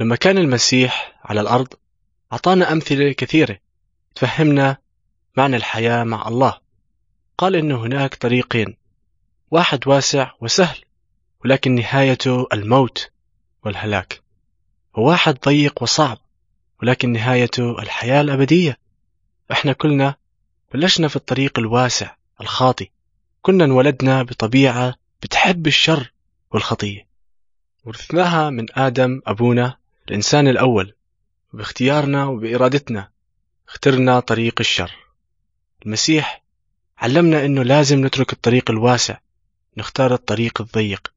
لما كان المسيح على الأرض أعطانا أمثلة كثيرة تفهمنا معنى الحياة مع الله. قال إن هناك طريقين واحد واسع وسهل ولكن نهايته الموت والهلاك. وواحد ضيق وصعب ولكن نهايته الحياة الأبدية. إحنا كلنا بلشنا في الطريق الواسع الخاطي كنا انولدنا بطبيعة بتحب الشر والخطية ورثناها من آدم أبونا الإنسان الأول وباختيارنا وبإرادتنا اخترنا طريق الشر. المسيح علمنا إنه لازم نترك الطريق الواسع نختار الطريق الضيق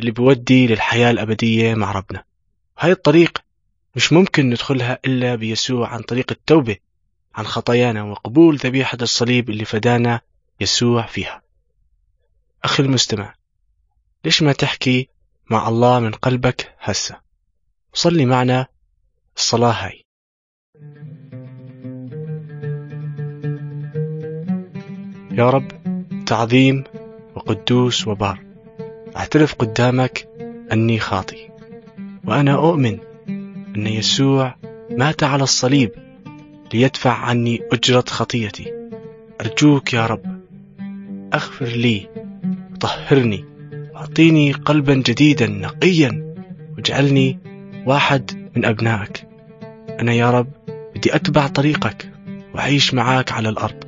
اللي بيودي للحياة الأبدية مع ربنا. هاي الطريق مش ممكن ندخلها إلا بيسوع عن طريق التوبة عن خطايانا وقبول ذبيحة الصليب اللي فدانا يسوع فيها. أخي المستمع ليش ما تحكي مع الله من قلبك هسه؟ وصلي معنا الصلاة هاي. يا رب تعظيم وقدوس وبار أعترف قدامك أني خاطي وأنا أؤمن أن يسوع مات على الصليب ليدفع عني أجرة خطيتي. أرجوك يا رب أغفر لي طهرني أعطيني قلبا جديدا نقيا واجعلني واحد من أبنائك. أنا يا رب بدي أتبع طريقك وأعيش معاك على الأرض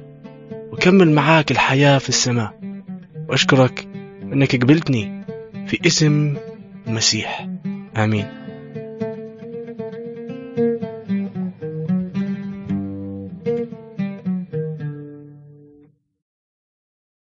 وكمل معاك الحياة في السماء. وأشكرك أنك قبلتني في اسم المسيح. آمين.